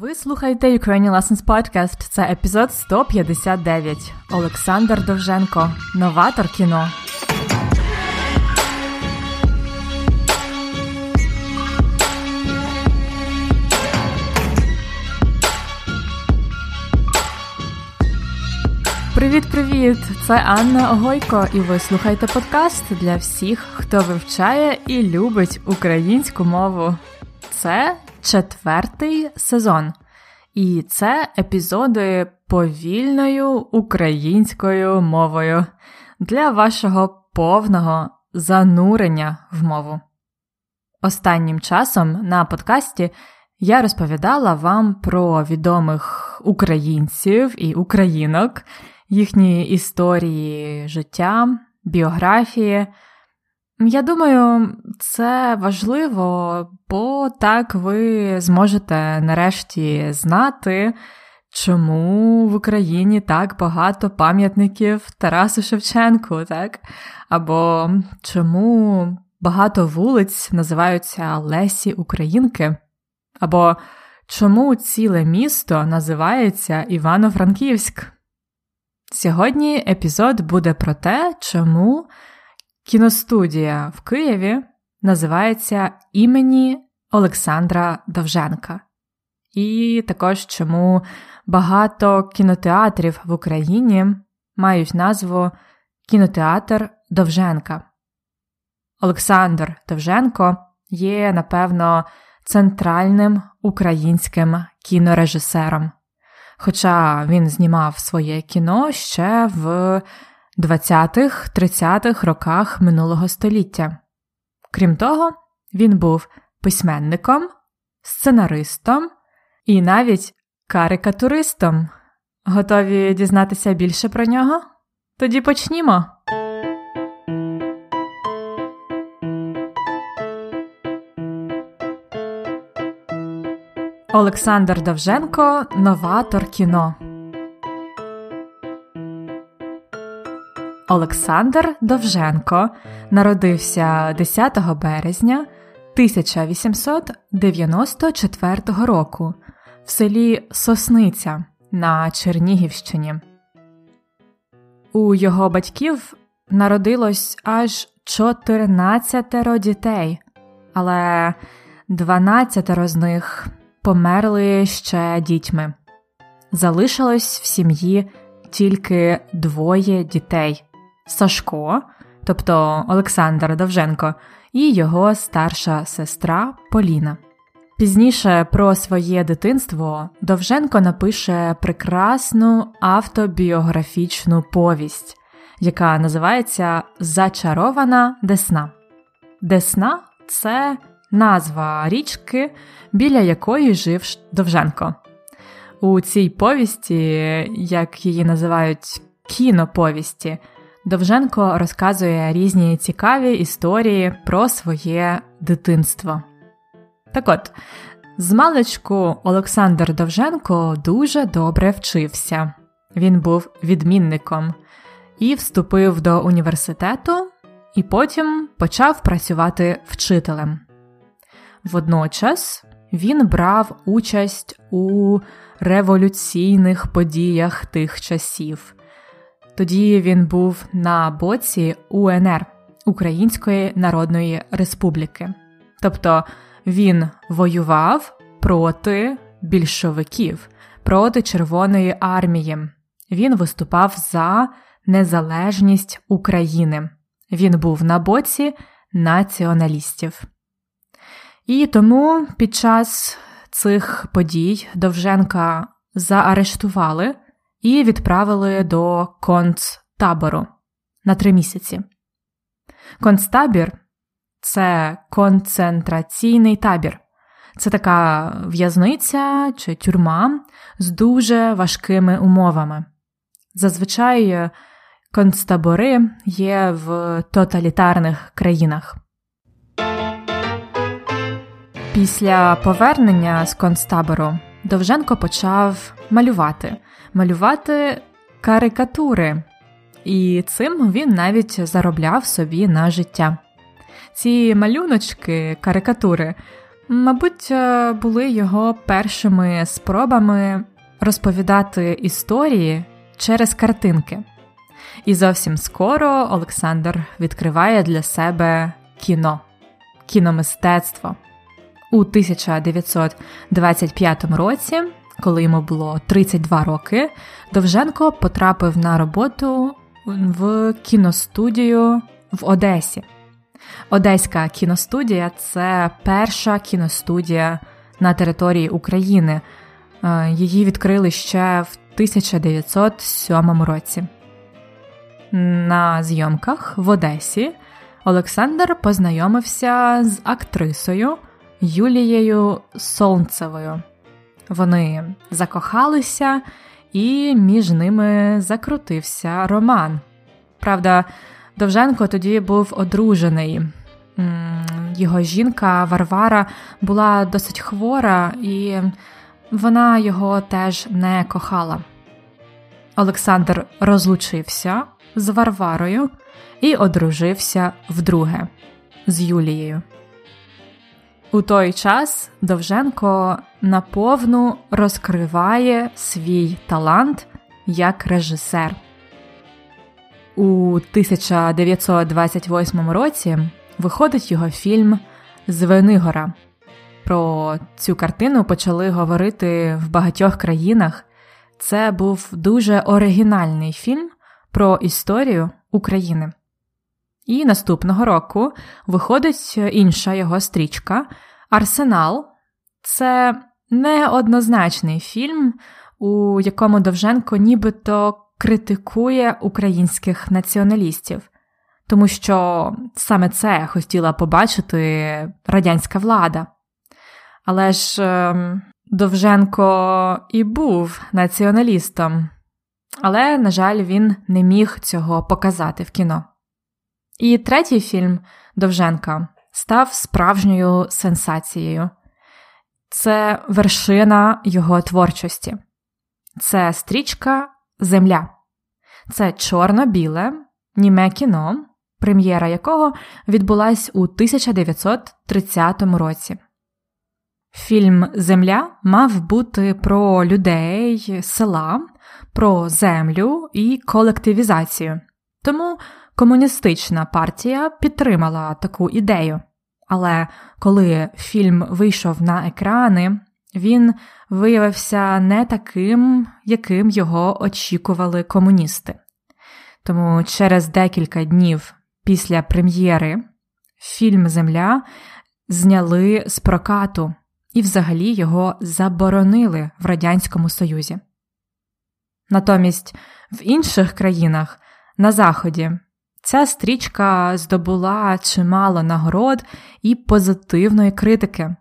Ви слухаєте Ukrainian Lessons Podcast. Це епізод 159. Олександр Довженко, новатор кіно. Привіт-привіт! Це Анна Огойко, і ви слухаєте подкаст для всіх, хто вивчає і любить українську мову. Це четвертий сезон. І це епізоди повільною українською мовою для вашого повного занурення в мову. Останнім часом на подкасті я розповідала вам про відомих українців і українок, їхні історії життя, біографії. Я думаю, це важливо, бо так ви зможете нарешті знати, чому в Україні так багато пам'ятників Тарасу Шевченку, так? Або чому багато вулиць називаються Лесі Українки, або чому ціле місто називається Івано-Франківськ. Сьогодні епізод буде про те, чому. Кіностудія в Києві називається імені Олександра Довженка. І також чому багато кінотеатрів в Україні мають назву Кінотеатр Довженка. Олександр Довженко є, напевно, центральним українським кінорежисером. Хоча він знімав своє кіно ще в 20-30-х роках минулого століття. Крім того, він був письменником, сценаристом і навіть карикатуристом. Готові дізнатися більше про нього? Тоді почнімо. Олександр Довженко новатор кіно. Олександр Довженко народився 10 березня 1894 року в селі Сосниця на Чернігівщині. У його батьків народилось аж 14 дітей, але 12 з них померли ще дітьми. Залишилось в сім'ї тільки двоє дітей. Сашко, тобто Олександр Довженко, і його старша сестра Поліна. Пізніше про своє дитинство Довженко напише прекрасну автобіографічну повість, яка називається Зачарована Десна. Десна це назва річки, біля якої жив Довженко. У цій повісті, як її називають кіноповісті, Довженко розказує різні цікаві історії про своє дитинство. Так от, з маличку Олександр Довженко дуже добре вчився. Він був відмінником і вступив до університету, і потім почав працювати вчителем. Водночас він брав участь у революційних подіях тих часів. Тоді він був на боці УНР Української Народної Республіки. Тобто він воював проти більшовиків, проти Червоної армії. Він виступав за незалежність України. Він був на боці націоналістів. І тому під час цих подій Довженка заарештували і відправили до концтабору на три місяці. Концтабір це концентраційний табір. Це така в'язниця чи тюрма з дуже важкими умовами. Зазвичай концтабори є в тоталітарних країнах. Після повернення з концтабору Довженко почав малювати, малювати карикатури, і цим він навіть заробляв собі на життя. Ці малюночки, карикатури мабуть, е, були його першими спробами розповідати історії через картинки. І зовсім скоро Олександр відкриває для себе кіно, кіномистецтво. У 1925 році, коли йому було 32 роки, Довженко потрапив на роботу в кіностудію в Одесі. Одеська кіностудія це перша кіностудія на території України. Е, її відкрили ще в 1907 році. На зйомках в Одесі Олександр познайомився з актрисою Юлією Солнцевою. Вони закохалися, і між ними закрутився роман. Правда, Довженко тоді був одружений. Його жінка Варвара була досить хвора, і вона його теж не кохала. Олександр розлучився з Варварою і одружився вдруге з Юлією. У той час Довженко наповну розкриває свій талант як режисер. У 1928 році виходить його фільм Звенигора. Про цю картину почали говорити в багатьох країнах. Це був дуже оригінальний фільм про історію України. І наступного року виходить інша його стрічка Арсенал. Це неоднозначний фільм, у якому Довженко нібито критикує українських націоналістів, тому що саме це хотіла побачити радянська влада. Але ж ем, Довженко і був націоналістом, але, на жаль, він не міг цього показати в кіно. І третій фільм Довженка став справжньою сенсацією. Це вершина його творчості, це стрічка Земля. Це чорно-біле, німе кіно, прем'єра якого відбулась у 1930 році. Фільм Земля мав бути про людей, села, про землю і колективізацію. Тому комуністична партія підтримала таку ідею. Але коли фільм вийшов на екрани, він виявився не таким, яким його очікували комуністи. Тому через декілька днів після прем'єри фільм Земля зняли з прокату і взагалі його заборонили в Радянському Союзі. Натомість в інших країнах на Заході ця стрічка здобула чимало нагород і позитивної критики.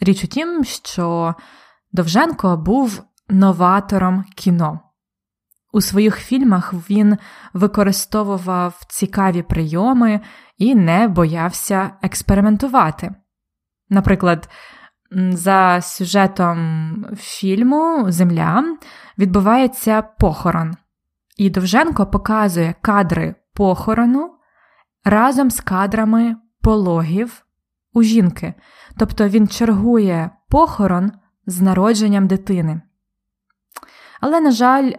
Річ у тім, що Довженко був новатором кіно. У своїх фільмах він використовував цікаві прийоми і не боявся експериментувати. Наприклад, за сюжетом фільму Земля відбувається похорон, і Довженко показує кадри похорону разом з кадрами пологів у жінки, тобто він чергує похорон з народженням дитини. Але, на жаль,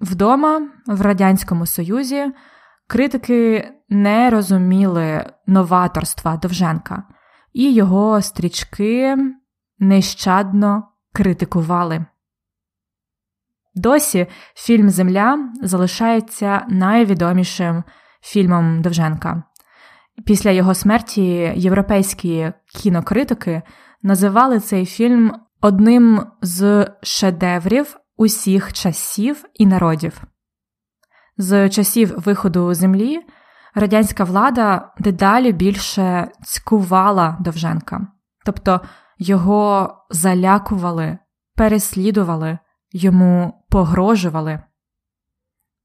вдома в Радянському Союзі критики не розуміли новаторства Довженка, і його стрічки нещадно критикували. Досі фільм Земля залишається найвідомішим фільмом Довженка. Після його смерті європейські кінокритики називали цей фільм одним з шедеврів усіх часів і народів. З часів виходу землі радянська влада дедалі більше цькувала Довженка, тобто його залякували, переслідували, йому погрожували.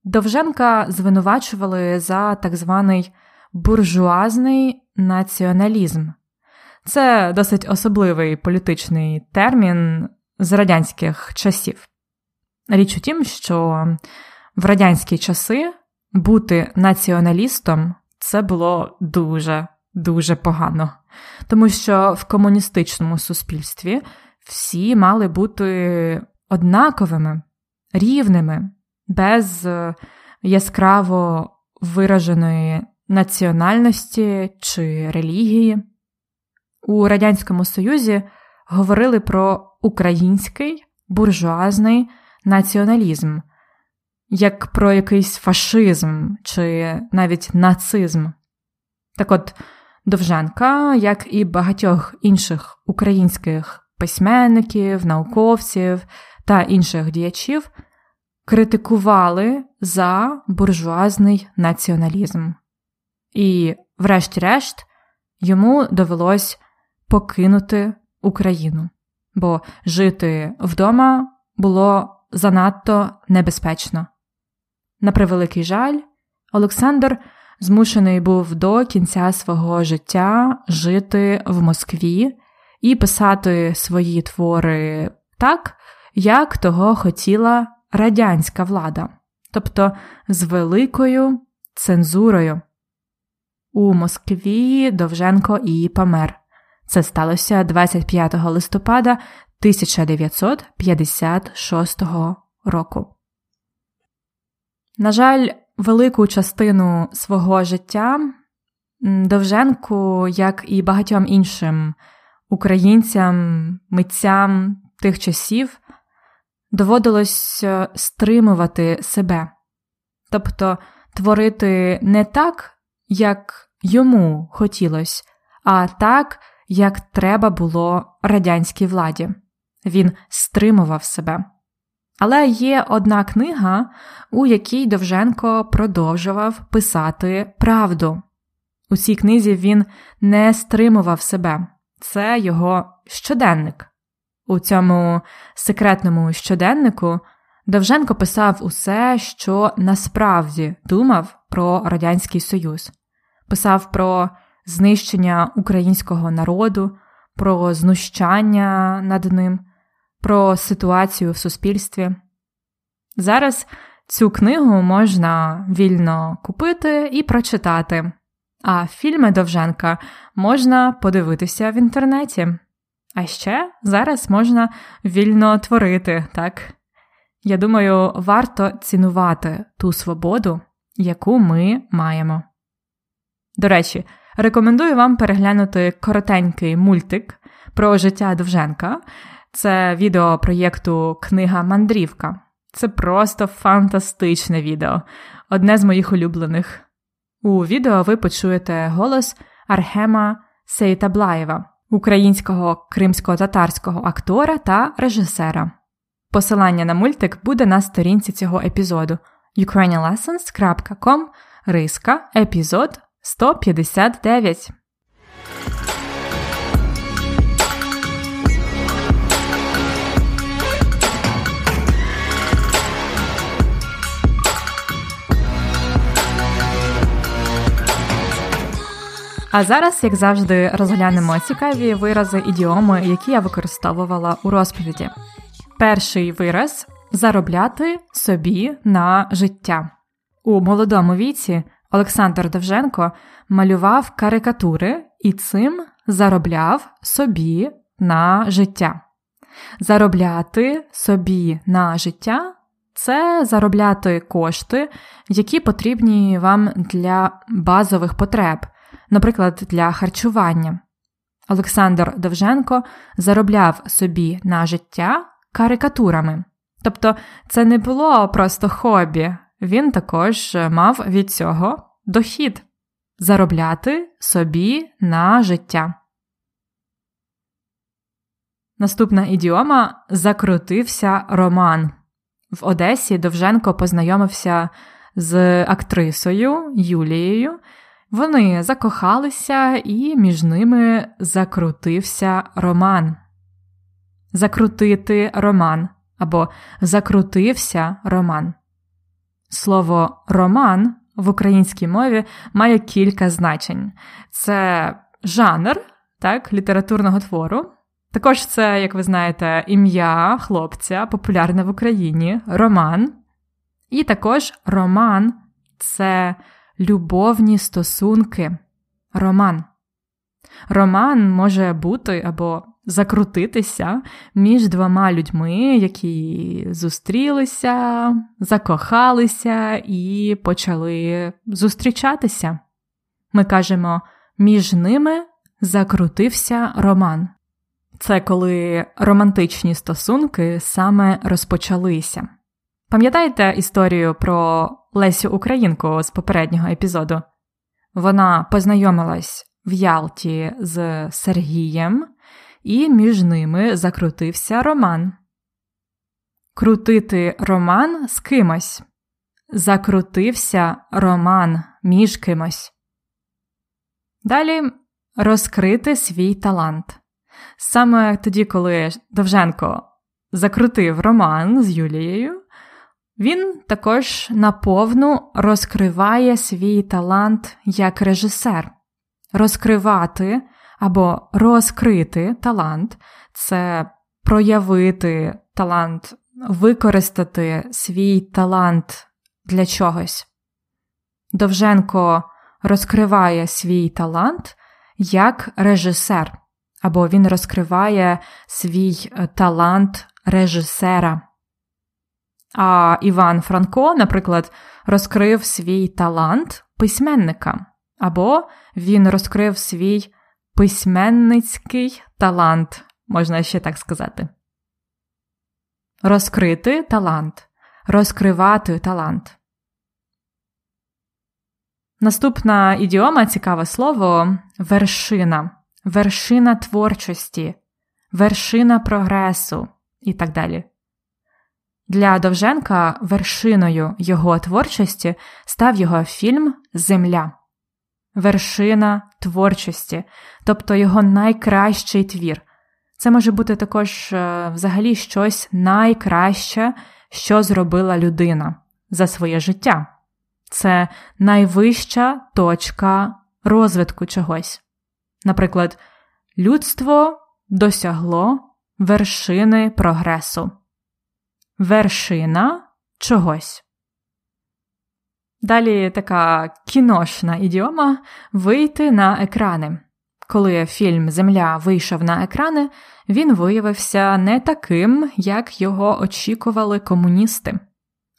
Довженка звинувачували за так званий буржуазний націоналізм. Це досить особливий політичний термін з радянських часів. Річ у тім, що в радянські часи бути націоналістом це було дуже дуже погано, тому що в комуністичному суспільстві всі мали бути однаковими, рівними, без е, яскраво вираженої національності чи релігії. У Радянському Союзі говорили про український буржуазний націоналізм, як про якийсь фашизм чи навіть нацизм. Так от Довженка, як і багатьох інших українських письменників, науковців та інших діячів, критикували за буржуазний націоналізм. І, врешті-решт, йому довелось покинути Україну, бо жити вдома було занадто небезпечно. На превеликий жаль, Олександр змушений був до кінця свого життя жити в Москві і писати свої твори так, як того хотіла радянська влада, тобто з великою цензурою. У Москві Довженко і помер. Це сталося 25 листопада 1956 року. На жаль, велику частину свого життя Довженку, як і багатьом іншим українцям, митцям тих часів, доводилось е, стримувати себе, тобто творити не так, як йому хотілося, а так, як треба було радянській владі. Він стримував себе. Але є одна книга, у якій Довженко продовжував писати правду. У цій книзі він не стримував себе, це його щоденник. У цьому секретному щоденнику Довженко писав усе, що насправді думав про Радянський Союз, писав про знищення українського народу, про знущання над ним, про ситуацію в суспільстві. Зараз цю книгу можна вільно купити і прочитати, а фільми Довженка можна подивитися в інтернеті. А ще зараз можна вільно творити, так? Я думаю, варто цінувати ту свободу, яку ми маємо. До речі, рекомендую вам переглянути коротенький мультик про життя Довженка. Це відео проєкту Книга Мандрівка. Це просто фантастичне відео, одне з моїх улюблених. У відео ви почуєте голос Архема Сейтаблаєва, українського кримсько-татарського актора та режисера. Посилання на мультик буде на сторінці цього епізоду ukrainianlessons.com риска епізод 159. А зараз, як завжди, розглянемо цікаві вирази ідіоми, які я використовувала у розповіді. Перший вираз заробляти собі на життя. У молодому віці Олександр Довженко малював карикатури і цим заробляв собі на життя. Заробляти собі на життя це заробляти кошти, які потрібні вам для базових потреб, наприклад, для харчування. Олександр Довженко заробляв собі на життя карикатурами. Тобто це не було просто хобі, він також мав від цього дохід заробляти собі на життя. Наступна ідіома закрутився роман. В Одесі Довженко познайомився з актрисою Юлією. Вони закохалися, і між ними закрутився роман. Закрутити роман або закрутився роман. Слово роман в українській мові має кілька значень: це жанр так, літературного твору. Також це, як ви знаєте, ім'я хлопця, популярне в Україні, роман. І також роман це любовні стосунки. Роман. Роман може бути або закрутитися між двома людьми, які зустрілися, закохалися і почали зустрічатися. Ми кажемо, між ними закрутився роман. Це коли романтичні стосунки саме розпочалися. Пам'ятаєте історію про Лесю Українку з попереднього епізоду? Вона познайомилась в Ялті з Сергієм, і між ними закрутився роман. Крутити роман з кимось. Закрутився роман між кимось. Далі розкрити свій талант. Саме тоді, коли Довженко закрутив роман з Юлією, він також наповну розкриває свій талант як режисер. Розкривати або розкрити талант це проявити талант, використати свій талант для чогось. Довженко розкриває свій талант як режисер, або він розкриває свій е, талант режисера. А Іван Франко, наприклад, розкрив свій талант письменника, або він розкрив свій письменницький талант, можна ще так сказати. Розкрити талант, розкривати талант. Наступна ідіома цікаве слово вершина, вершина творчості, вершина прогресу і так далі. Для Довженка вершиною його творчості став його фільм Земля, вершина творчості, тобто його найкращий твір. Це може бути також е, взагалі щось найкраще, що зробила людина за своє життя. Це найвища точка розвитку чогось. Наприклад, людство досягло вершини прогресу вершина чогось. Далі така кіношна ідіома вийти на екрани. Коли фільм Земля вийшов на екрани, він виявився не таким, як його очікували комуністи.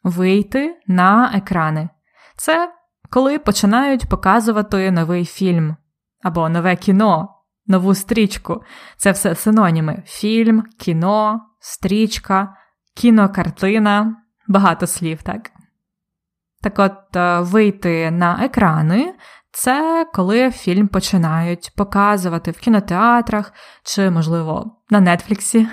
Вийти на екрани. Це коли починають показувати новий фільм або нове кіно, нову стрічку. Це все синоніми: фільм, кіно, стрічка, кінокартина, багато слів, так? Так от, е, вийти на екрани це коли фільм починають показувати в кінотеатрах чи, можливо, на Нетфліксі.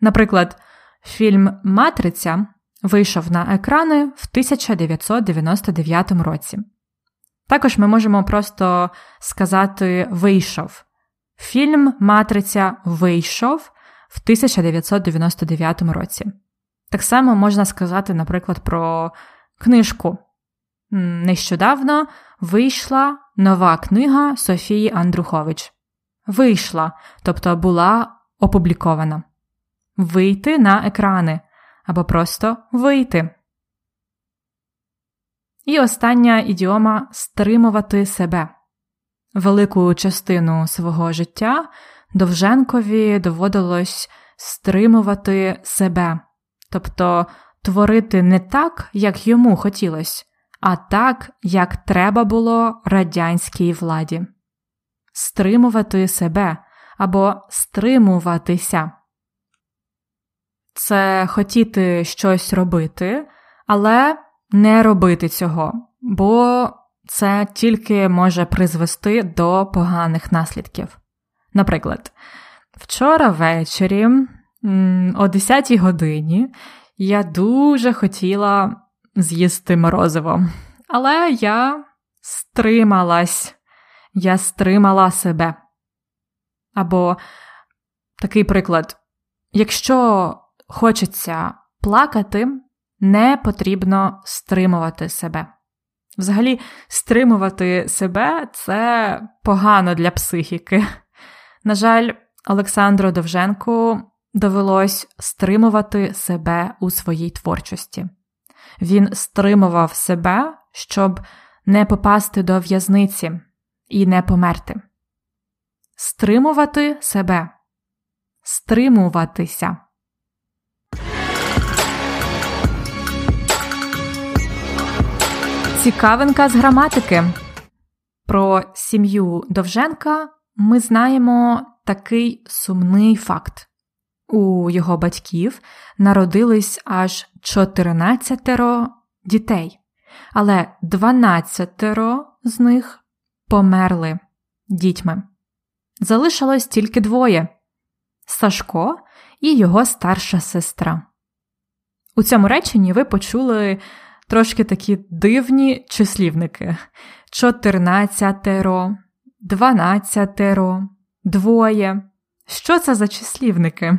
Наприклад, фільм Матриця вийшов на екрани в 1999 році. Також ми можемо просто сказати вийшов. Фільм Матриця вийшов в 1999 році. Так само можна сказати, наприклад, про книжку. Нещодавно вийшла нова книга Софії Андрухович. Вийшла, тобто була опублікована. Вийти на екрани або просто вийти. І остання ідіома стримувати себе. Велику частину свого життя Довженкові доводилось стримувати себе тобто творити не так, як йому хотілося, а так, як треба було радянській владі, стримувати себе або стримуватися. Це хотіти щось робити, але не робити цього, бо це тільки може призвести до поганих наслідків. Наприклад, вчора ввечері о 10 годині я дуже хотіла з'їсти морозиво, але я стрималась, я стримала себе. Або такий приклад: якщо хочеться плакати, не потрібно стримувати себе. Взагалі, стримувати себе це погано для психіки. На жаль, Олександру Довженку довелось стримувати себе у своїй творчості. Він стримував себе, щоб не попасти до в'язниці і не померти. стримувати себе, стримуватися. Цікавинка з граматики. Про сім'ю Довженка ми знаємо такий сумний факт. У його батьків народились аж 14 дітей, але 12 з них померли дітьми. Залишилось тільки двоє Сашко і його старша сестра. У цьому реченні ви почули трошки такі дивні числівники: чотирнадцятеро, дванадцятеро, двоє. Що це за числівники?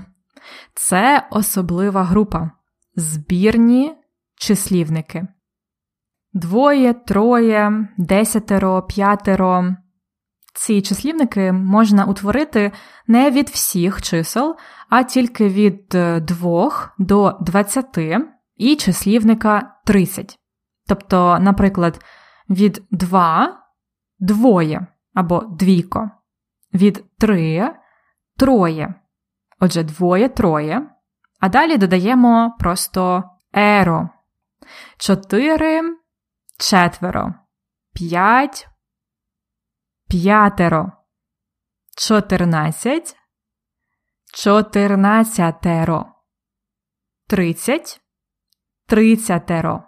Це особлива група. Збірні числівники. Двоє, троє, десятеро, п'ятеро. Ці числівники можна утворити не від всіх чисел, а тільки від 2 до 20 і числівника 30. Тобто, наприклад, від 2 двоє або двійко, від 3 троє. Отже, двоє троє. А далі додаємо просто еро. 4 четверо, 5 п'ятеро, 14 чотирнадцятеро, 30 тридцятеро.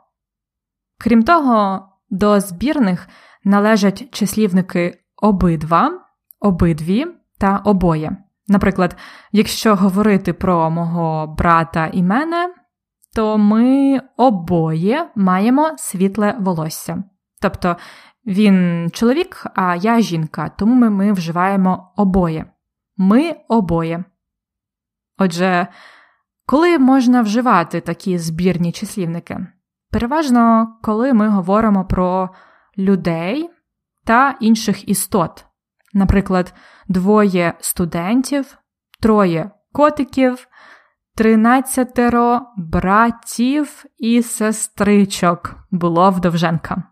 Крім того, до збірних належать числівники обидва, обидві та обоє. Наприклад, якщо говорити про мого брата і мене, то ми обоє маємо світле волосся. Тобто він чоловік, а я жінка, тому ми, ми вживаємо обоє. Ми обоє. Отже, коли можна вживати такі збірні числівники? Переважно, коли ми говоримо про людей та інших істот, наприклад, двоє студентів, троє котиків, тринадцятеро братів і сестричок було в Довженка.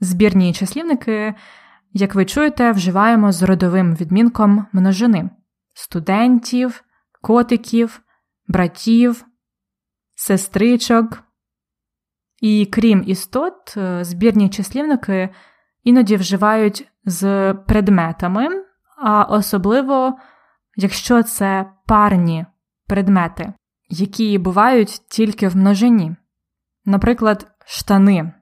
Збірні числівники, як ви чуєте, вживаємо з родовим відмінком множини студентів, котиків, братів, сестричок. І крім істот, е, збірні числівники іноді вживають з предметами, а особливо, якщо це парні предмети, які бувають тільки в множині. Наприклад, штани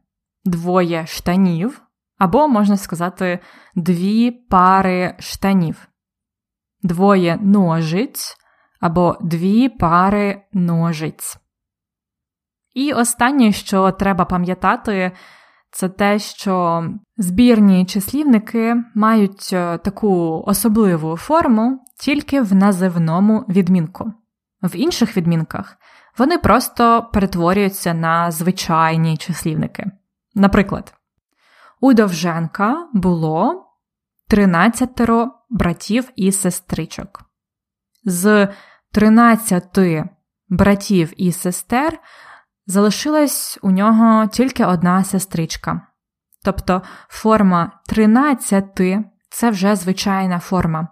двоє штанів, або, можна сказати, дві пари штанів, двоє ножиць або дві пари ножиць. І останнє, що треба пам'ятати, це те, що збірні числівники мають е, таку особливу форму тільки в називному відмінку. В інших відмінках вони просто перетворюються на звичайні числівники. Наприклад, у Довженка було 13 братів і сестричок. З 13 братів і сестер залишилась у нього тільки одна сестричка. Тобто форма 13 це вже звичайна форма.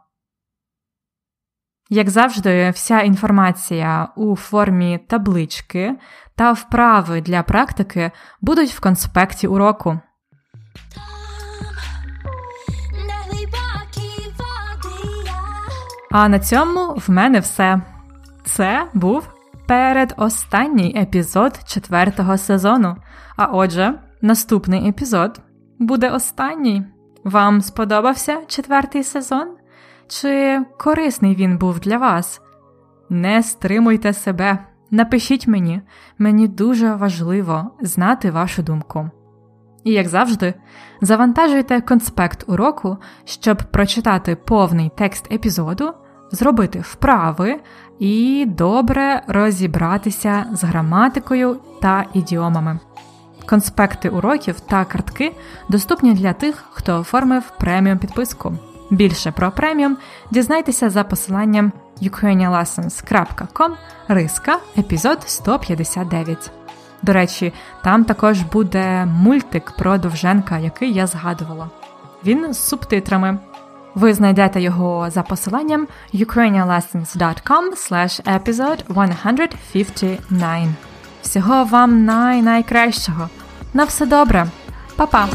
Як завжди, вся інформація у формі таблички та вправи для практики будуть в конспекті уроку. А на цьому в мене все. Це був передостанній епізод четвертого сезону. А отже, наступний епізод буде останній. Вам сподобався четвертий сезон? Чи корисний він був для вас? Не стримуйте себе, напишіть мені, мені дуже важливо знати вашу думку. І, як завжди, завантажуйте конспект уроку, щоб прочитати повний текст епізоду, зробити вправи і добре розібратися з граматикою та ідіомами. Конспекти уроків та картки доступні для тих, хто оформив преміум підписку. Більше про преміум дізнайтеся за посиланням ukrainianlessons.com риска епізод 159. До речі, там також буде мультик про Довженка, який я згадувала. Він з субтитрами. Ви знайдете його за посиланням ukrainianlessons.com slash episode 159. Всього вам най найкращого. На все добре. Па-па!